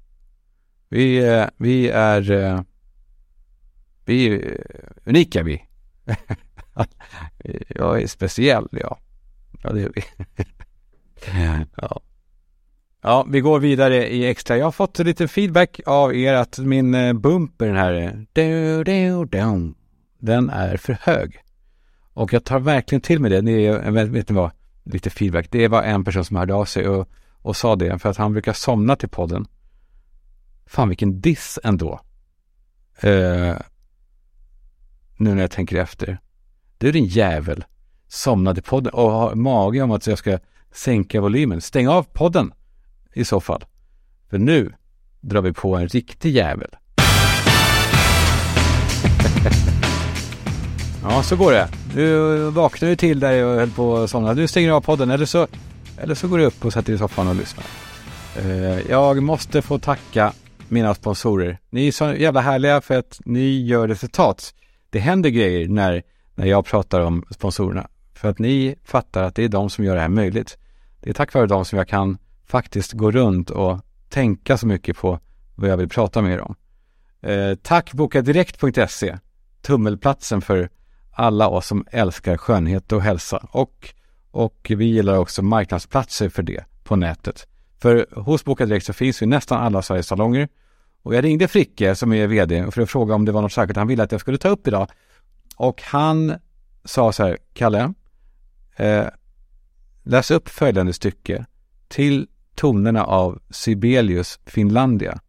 Vi, eh, vi är eh, vi är unika vi. [laughs] Jag är speciell, ja. Ja, det är vi. [laughs] ja. Ja, vi går vidare i extra. Jag har fått lite feedback av er att min eh, bumper, den här den är för hög. Och jag tar verkligen till mig det. Ni, vet ni vad? Lite feedback. Det var en person som hörde av sig och, och sa det för att han brukar somna till podden. Fan vilken diss ändå. Uh, nu när jag tänker efter. Du är din jävel. Somnade podden och har mage om att jag ska sänka volymen. Stäng av podden i så fall. För nu drar vi på en riktig jävel. [laughs] Ja, så går det. Du vaknar ju till där och höll på att somna. Du stänger av podden eller så, eller så går du upp och sätter dig i soffan och lyssnar. Eh, jag måste få tacka mina sponsorer. Ni är så jävla härliga för att ni gör resultat. Det händer grejer när, när jag pratar om sponsorerna. För att ni fattar att det är de som gör det här möjligt. Det är tack vare dem som jag kan faktiskt gå runt och tänka så mycket på vad jag vill prata med er om. Eh, tack bokadirekt.se, tummelplatsen för alla oss som älskar skönhet och hälsa. Och, och vi gillar också marknadsplatser för det på nätet. För hos Boka Direkt så finns ju nästan alla Sveriges salonger. Och jag ringde Fricke som är vd för att fråga om det var något särskilt han ville att jag skulle ta upp idag. Och han sa så här, Kalle, eh, läs upp följande stycke till tonerna av Sibelius Finlandia.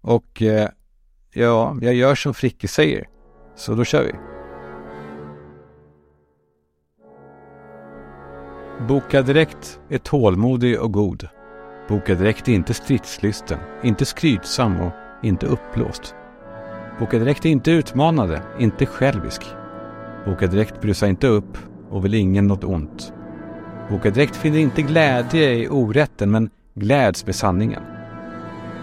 Och eh, ja, jag gör som Fricke säger. Så då kör vi. Boka Direkt är tålmodig och god. Boka Direkt är inte stridslysten, inte skrytsam och inte uppblåst. Boka Direkt är inte utmanande, inte självisk. Boka Direkt bryr sig inte upp och vill ingen något ont. Boka Direkt finner inte glädje i orätten men gläds med sanningen.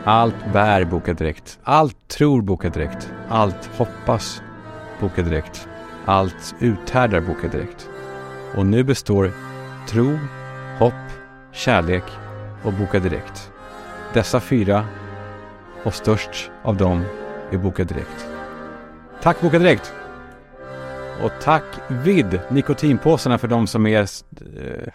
Allt bär Boka Direkt. Allt tror Boka Direkt. Allt hoppas Boka Direkt. Allt uthärdar Boka Direkt. Och nu består tro, hopp, kärlek och Boka Direkt. Dessa fyra och störst av dem är Boka Direkt. Tack Boka Direkt! Och tack vid nikotinpåsarna för de som är... Eh,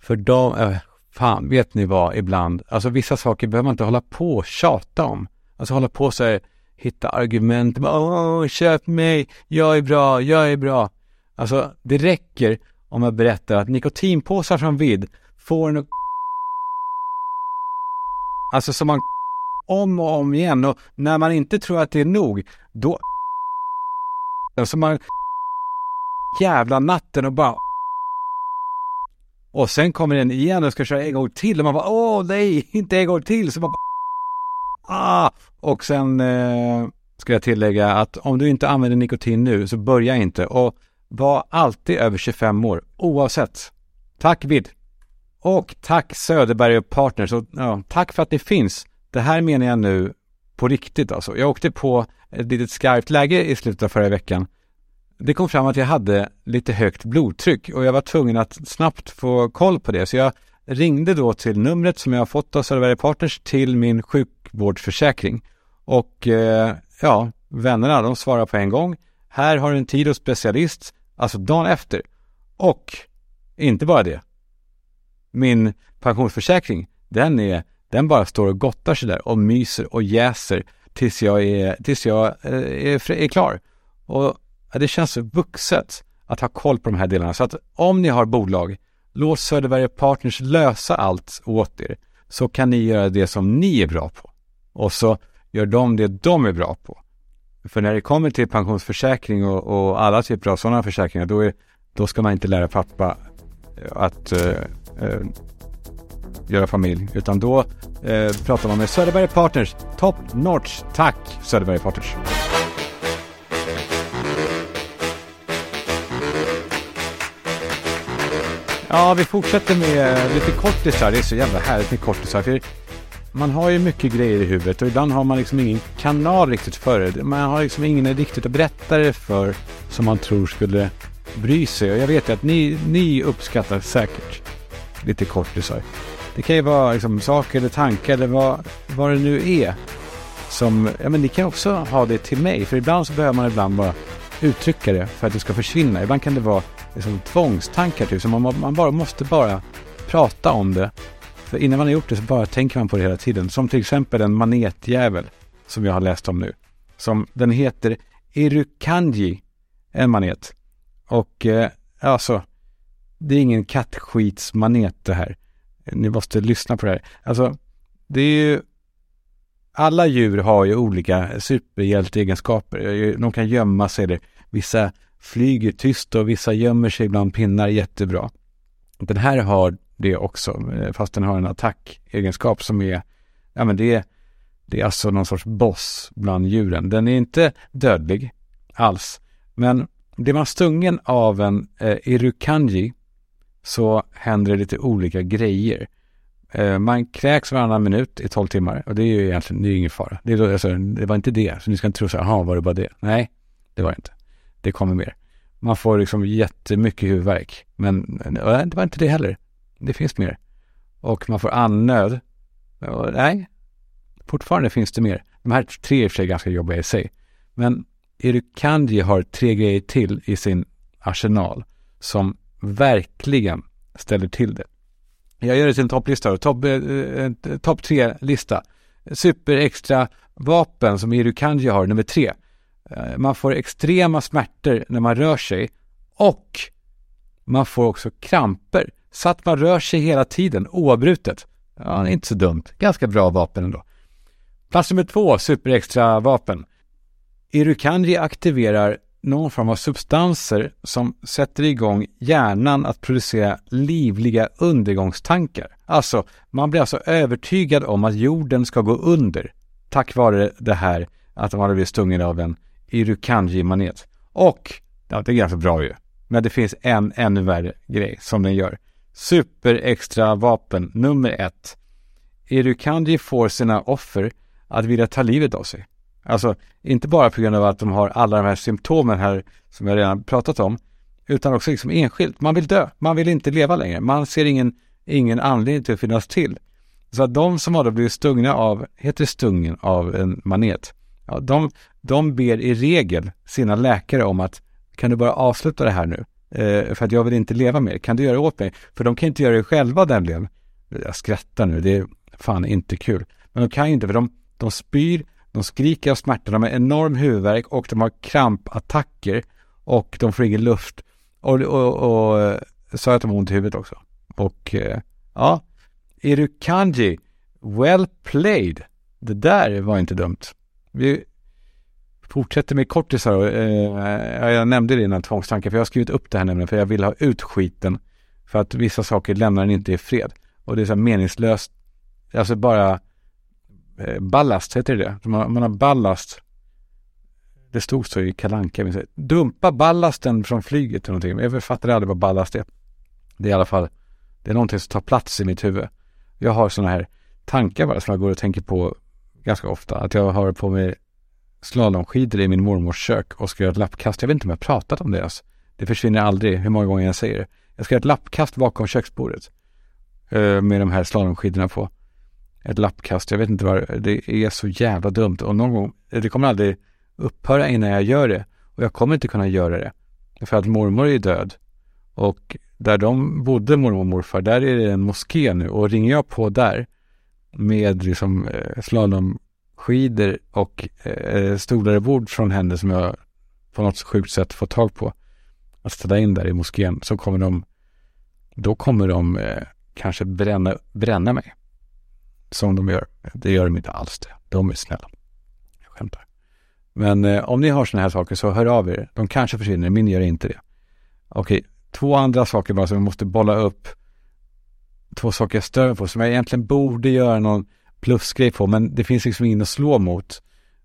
för de... Eh, fan, vet ni vad ibland? Alltså vissa saker behöver man inte hålla på och tjata om. Alltså hålla på så här, hitta argument. Åh, köp mig, jag är bra, jag är bra. Alltså det räcker om jag berättar att nikotinpåsar från vid får en Alltså som man om och om igen och när man inte tror att det är nog, då Alltså man jävla natten och bara och sen kommer den igen och ska köra en gång till och man bara åh nej, inte en gång till. Så man bara ah! Och sen eh, ska jag tillägga att om du inte använder nikotin nu så börja inte och var alltid över 25 år oavsett. Tack vid! Och tack Söderberg och Partners och ja, tack för att ni finns. Det här menar jag nu på riktigt alltså. Jag åkte på ett litet skarpt läge i slutet av förra veckan det kom fram att jag hade lite högt blodtryck och jag var tvungen att snabbt få koll på det. Så jag ringde då till numret som jag har fått av Söderberg Partners till min sjukvårdsförsäkring. Och eh, ja, vännerna de svarar på en gång. Här har du en tid hos specialist, alltså dagen efter. Och inte bara det. Min pensionsförsäkring, den är, den bara står och gottar sig där och myser och jäser tills jag är, tills jag eh, är, är klar. Och det känns vuxet att ha koll på de här delarna. Så att om ni har bolag, låt Söderberg Partners lösa allt åt er. Så kan ni göra det som ni är bra på. Och så gör de det de är bra på. För när det kommer till pensionsförsäkring och, och alla typer av sådana försäkringar, då, är, då ska man inte lära pappa att uh, uh, göra familj. Utan då eh, pratar man med Söderberg Partners. Top notch. Tack Söderberg Partners. Ja, vi fortsätter med eh, lite kortisar. Det är så jävla härligt med kortisar. För man har ju mycket grejer i huvudet och ibland har man liksom ingen kanal riktigt för det. Man har liksom ingen riktigt att berätta det för som man tror skulle bry sig. Och jag vet ju att ni, ni uppskattar säkert lite kortisar. Det kan ju vara liksom saker eller tankar eller vad, vad det nu är. Som, ja men ni kan också ha det till mig. För ibland så behöver man ibland bara uttrycka det för att det ska försvinna. Ibland kan det vara liksom tvångstankar typ. Så man, man bara måste bara prata om det. För innan man har gjort det så bara tänker man på det hela tiden. Som till exempel en manetjävel som jag har läst om nu. Som den heter Irukanji, en manet. Och eh, alltså, det är ingen kattskitsmanet det här. Ni måste lyssna på det här. Alltså, det är ju alla djur har ju olika superhjälteegenskaper. De kan gömma sig. Eller Vissa flyger tyst och vissa gömmer sig bland pinnar jättebra. Den här har det också, eh, fast den har en attackegenskap som är, ja men det är, det är alltså någon sorts boss bland djuren. Den är inte dödlig alls, men blir man stungen av en eh, irukanji så händer det lite olika grejer. Eh, man kräks varannan minut i 12 timmar och det är ju egentligen, det är ingen fara. Det, är, alltså, det var inte det, så ni ska inte tro så här, jaha, var det bara det? Nej, det var det inte. Det kommer mer. Man får liksom jättemycket huvudvärk. Men det var inte det heller. Det finns mer. Och man får andnöd. Och, nej, fortfarande finns det mer. De här tre är i och för sig ganska jobbiga i sig. Men Irukanji har tre grejer till i sin arsenal som verkligen ställer till det. Jag gör det till en topplista Topp eh, eh top tre-lista. Super extra vapen som Irukanji har, nummer tre. Eh, man får extrema smärtor när man rör sig och man får också kramper så att man rör sig hela tiden oavbrutet. Ja, det är inte så dumt. Ganska bra vapen ändå. Plats nummer två, superextra vapen. Irukanji aktiverar någon form av substanser som sätter igång hjärnan att producera livliga undergångstankar. Alltså, man blir alltså övertygad om att jorden ska gå under tack vare det här att man hade blivit stungen av en Irukanji-manet. Och, ja, det är ganska bra ju. Men det finns en ännu värre grej som den gör. Super extra vapen nummer ett. Irukanji får sina offer att vilja ta livet av sig. Alltså, inte bara på grund av att de har alla de här symptomen här som jag redan pratat om, utan också liksom enskilt. Man vill dö, man vill inte leva längre. Man ser ingen, ingen anledning till att finnas till. Så att de som har då blivit stungna av, heter det stungen av en manet, ja, de, de ber i regel sina läkare om att kan du bara avsluta det här nu? Eh, för att jag vill inte leva mer. Kan du göra det åt mig? För de kan inte göra det själva nämligen. Jag skrattar nu, det är fan inte kul. Men de kan ju inte, för de, de spyr, de skriker av smärta, de har enorm huvudvärk och de har krampattacker och de får ingen luft. Och, och, och eh, så att de har ont i huvudet också. Och eh, ja, ja, Irukanji, well played. Det där var inte dumt. Vi fortsätter med kortisar. Eh, jag nämnde det innan tvångstankar, för jag har skrivit upp det här nämligen, för jag vill ha ut skiten. För att vissa saker lämnar den inte i fred. Och det är så här meningslöst, alltså bara Eh, ballast, heter det det? Man, man har ballast. Det stod så i kalanka Dumpa ballasten från flyget eller någonting. Jag fattar aldrig vad ballast är. Det är i alla fall, det är någonting som tar plats i mitt huvud. Jag har sådana här tankar bara som jag går och tänker på ganska ofta. Att jag har på mig slalomskidor i min mormors kök och ska göra ett lappkast. Jag vet inte om jag har pratat om det ens. Det försvinner aldrig hur många gånger jag säger det. Jag ska göra ett lappkast bakom köksbordet. Eh, med de här slalomskidorna på. Ett lappkast. Jag vet inte vad det är så jävla dumt. Och någon gång, det kommer aldrig upphöra innan jag gör det. Och jag kommer inte kunna göra det. För att mormor är död. Och där de bodde, mormor och morfar, där är det en moské nu. Och ringer jag på där med liksom eh, slalomskidor och eh, stolar och bord från henne som jag på något sjukt sätt fått tag på att ställa in där i moskén så kommer de då kommer de eh, kanske bränna, bränna mig. Som de gör. Det gör de inte alls det. De är snälla. Jag skämtar. Men eh, om ni har sådana här saker så hör av er. De kanske försvinner, min gör inte det. Okej, två andra saker bara som jag måste bolla upp. Två saker jag stör på som jag egentligen borde göra någon plusgrej på men det finns liksom ingen att slå mot.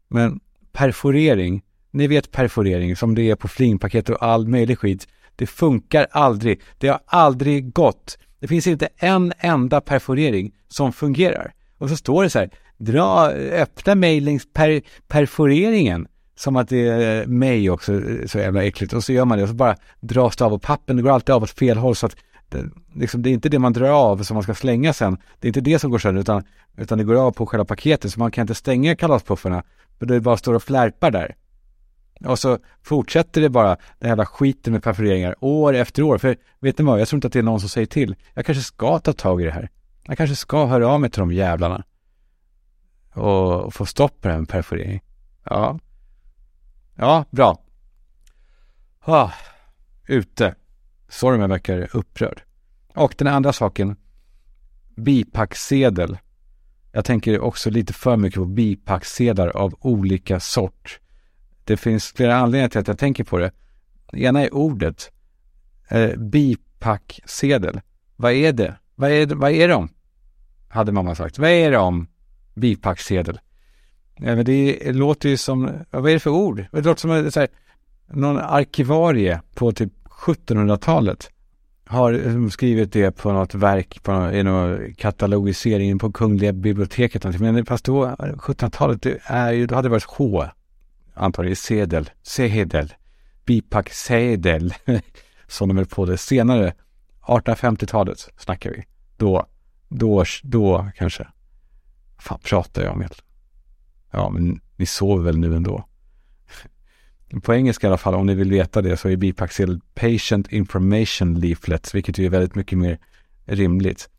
Men perforering, ni vet perforering som det är på flingpaket och all möjlig skit. Det funkar aldrig. Det har aldrig gått. Det finns inte en enda perforering som fungerar. Och så står det så här, dra, öppna mig per, perforeringen. Som att det är mig också, eh, så jävla äckligt. Och så gör man det och så bara dras det av och pappen, det går alltid av åt fel håll så att det, liksom, det är inte det man drar av som man ska slänga sen. Det är inte det som går sönder utan, utan det går av på själva paketet så man kan inte stänga kalaspuffarna. För det bara står och flärpar där. Och så fortsätter det bara, den jävla skiten med perforeringar år efter år. För vet ni vad, jag tror inte att det är någon som säger till. Jag kanske ska ta tag i det här. Jag kanske ska höra av mig till de jävlarna. Och, och få stopp på den perforering. Ja. Ja, bra. Ah, ute. Sorry om jag verkar upprörd. Och den andra saken. Bipacksedel. Jag tänker också lite för mycket på bipacksedlar av olika sort. Det finns flera anledningar till att jag tänker på det. Det ena är ordet. Eh, bipacksedel. Vad är det? Vad är, vad är de? Hade mamma sagt. Vad är det om bipacksedel? Ja, men det låter ju som, vad är det för ord? Det låter som så här, någon arkivarie på typ 1700-talet har eh, skrivit det på något verk, på någon, i någon katalogisering på Kungliga biblioteket. Men fast då, 1700-talet, det är ju, då hade det varit H, antagligen sedel, sedel, bipacksedel, [laughs] som de är på det senare, 1850-talet snackar vi. Då, då, då kanske. fan pratar jag om egentligen? Ja, men ni sover väl nu ändå? [laughs] På engelska i alla fall, om ni vill veta det, så är bipacksedel Patient Information Leaflets, vilket ju är väldigt mycket mer rimligt.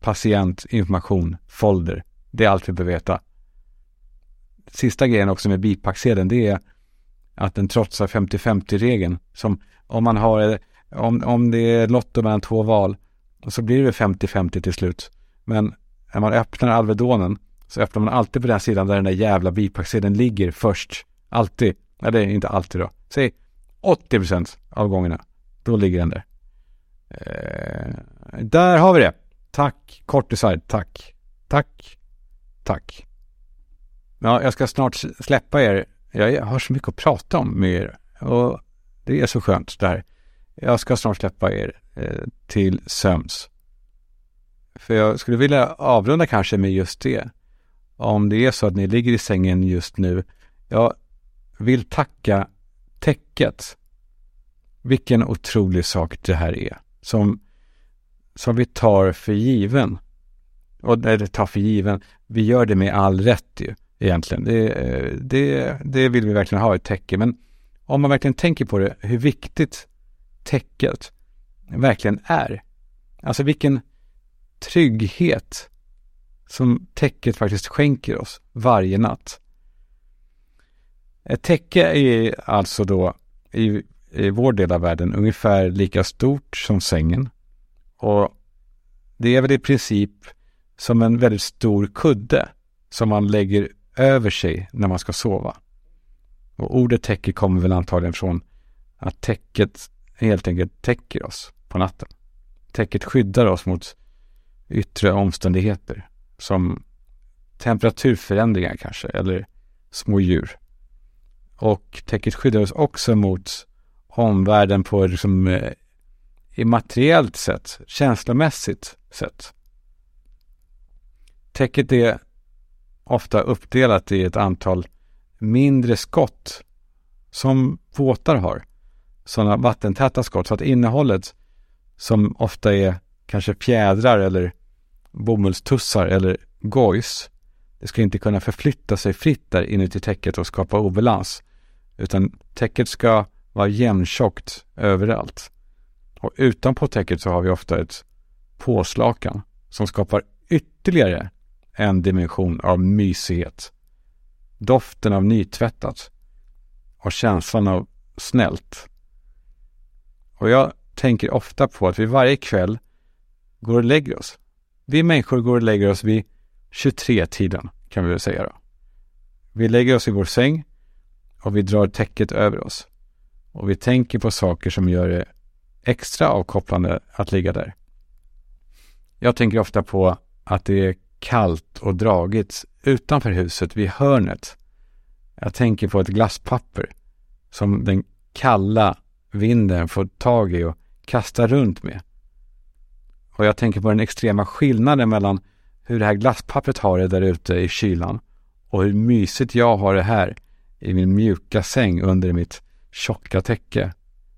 Patientinformation folder. Det är allt vi behöver veta. Sista grejen också med bipacksedeln, det är att den trotsar 50-50-regeln. Som om man har, om, om det är lotto mellan två val, och så blir det 50-50 till slut. Men när man öppnar Alvedonen så öppnar man alltid på den sidan där den där jävla bipacksedeln ligger först. Alltid. Eller inte alltid då. Säg 80% av gångerna. Då ligger den där. Eh, där har vi det. Tack Cortiside. Tack. Tack. Tack. Ja, jag ska snart släppa er. Jag har så mycket att prata om med er. Och det är så skönt det här. Jag ska snart släppa er eh, till sömns. För jag skulle vilja avrunda kanske med just det. Om det är så att ni ligger i sängen just nu. Jag vill tacka täcket. Vilken otrolig sak det här är. Som, som vi tar för given. Och eller tar för given. Vi gör det med all rätt ju egentligen. Det, eh, det, det vill vi verkligen ha ett täcke. Men om man verkligen tänker på det, hur viktigt täcket verkligen är. Alltså vilken trygghet som täcket faktiskt skänker oss varje natt. Ett täcke är alltså då i, i vår del av världen ungefär lika stort som sängen. Och det är väl i princip som en väldigt stor kudde som man lägger över sig när man ska sova. Och ordet täcke kommer väl antagligen från att täcket helt enkelt täcker oss på natten. Täcket skyddar oss mot yttre omständigheter som temperaturförändringar kanske eller små djur. Och täcket skyddar oss också mot omvärlden på liksom, eh, immateriellt sätt, känslomässigt sätt. Täcket är ofta uppdelat i ett antal mindre skott som båtar har. Sådana vattentäta skott så att innehållet som ofta är kanske fjädrar eller bomullstussar eller gojs. Det ska inte kunna förflytta sig fritt där inuti täcket och skapa obalans. Utan täcket ska vara jämntjockt överallt. Och utanpå täcket så har vi ofta ett påslakan som skapar ytterligare en dimension av mysighet. Doften av nytvättat och känslan av snällt. Och jag tänker ofta på att vi varje kväll går och lägger oss. Vi människor går och lägger oss vid 23-tiden, kan vi väl säga då. Vi lägger oss i vår säng och vi drar täcket över oss. Och vi tänker på saker som gör det extra avkopplande att ligga där. Jag tänker ofta på att det är kallt och dragigt utanför huset vid hörnet. Jag tänker på ett glasspapper som den kalla vinden får tag i och kastar runt med. Och jag tänker på den extrema skillnaden mellan hur det här glasspappret har det där ute i kylan och hur mysigt jag har det här i min mjuka säng under mitt tjocka täcke.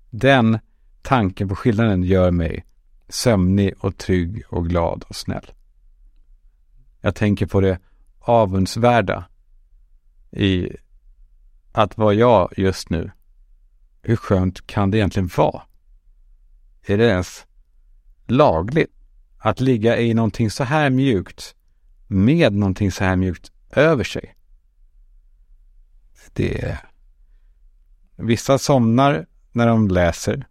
Den tanken på skillnaden gör mig sömnig och trygg och glad och snäll. Jag tänker på det avundsvärda i att vara jag just nu. Hur skönt kan det egentligen vara? Är det ens lagligt att ligga i någonting så här mjukt med någonting så här mjukt över sig? Det är... Vissa somnar när de läser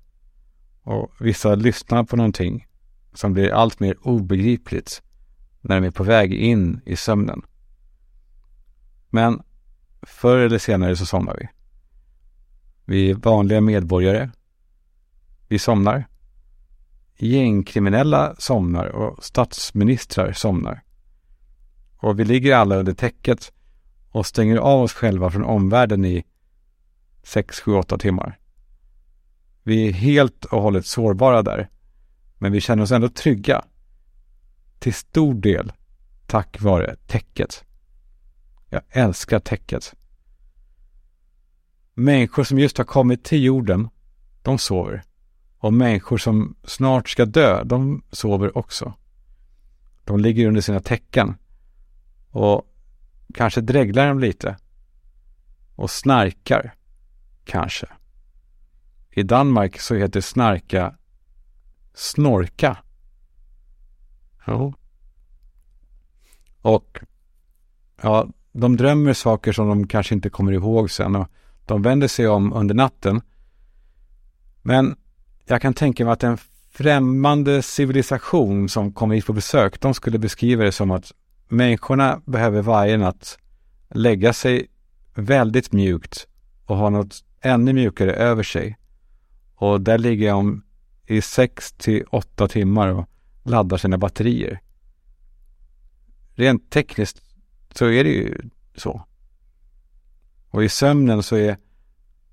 och vissa lyssnar på någonting som blir allt mer obegripligt när de är på väg in i sömnen. Men förr eller senare så somnar vi. Vi är vanliga medborgare. Vi somnar. Gängkriminella somnar och statsministrar somnar. Och vi ligger alla under täcket och stänger av oss själva från omvärlden i 6, 7, 8 timmar. Vi är helt och hållet sårbara där. Men vi känner oss ändå trygga. Till stor del tack vare täcket. Jag älskar täcket. Människor som just har kommit till jorden, de sover. Och människor som snart ska dö, de sover också. De ligger under sina täcken. Och kanske dreglar de lite. Och snarkar. Kanske. I Danmark så heter snarka snorka. Jo, Och ja, de drömmer saker som de kanske inte kommer ihåg sen och de vänder sig om under natten. Men jag kan tänka mig att en främmande civilisation som kommer hit på besök, de skulle beskriva det som att människorna behöver varje natt lägga sig väldigt mjukt och ha något ännu mjukare över sig. Och där ligger de i sex till åtta timmar och laddar sina batterier. Rent tekniskt så är det ju så. Och i sömnen så är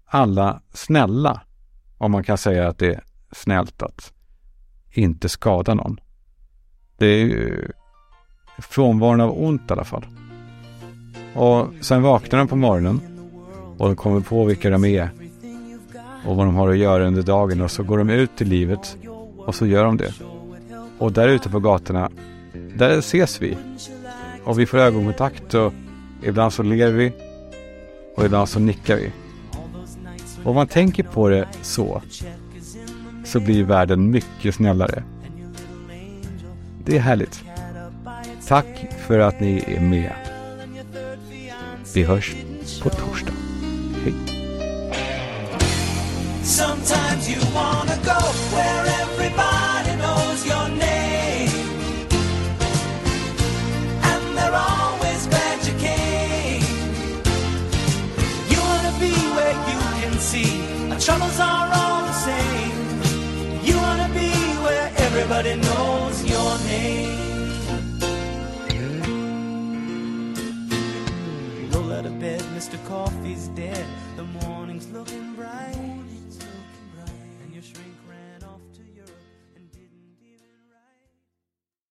alla snälla, om man kan säga att det är snällt att inte skada någon. Det är ju frånvaron av ont i alla fall. Och sen vaknar de på morgonen och de kommer på vilka de är och vad de har att göra under dagen och så går de ut i livet och så gör de det. Och där ute på gatorna, där ses vi. Och vi får ögonkontakt och ibland så ler vi och idag så nickar vi. Och om man tänker på det så, så blir världen mycket snällare. Det är härligt. Tack för att ni är med. Vi hörs på torsdag.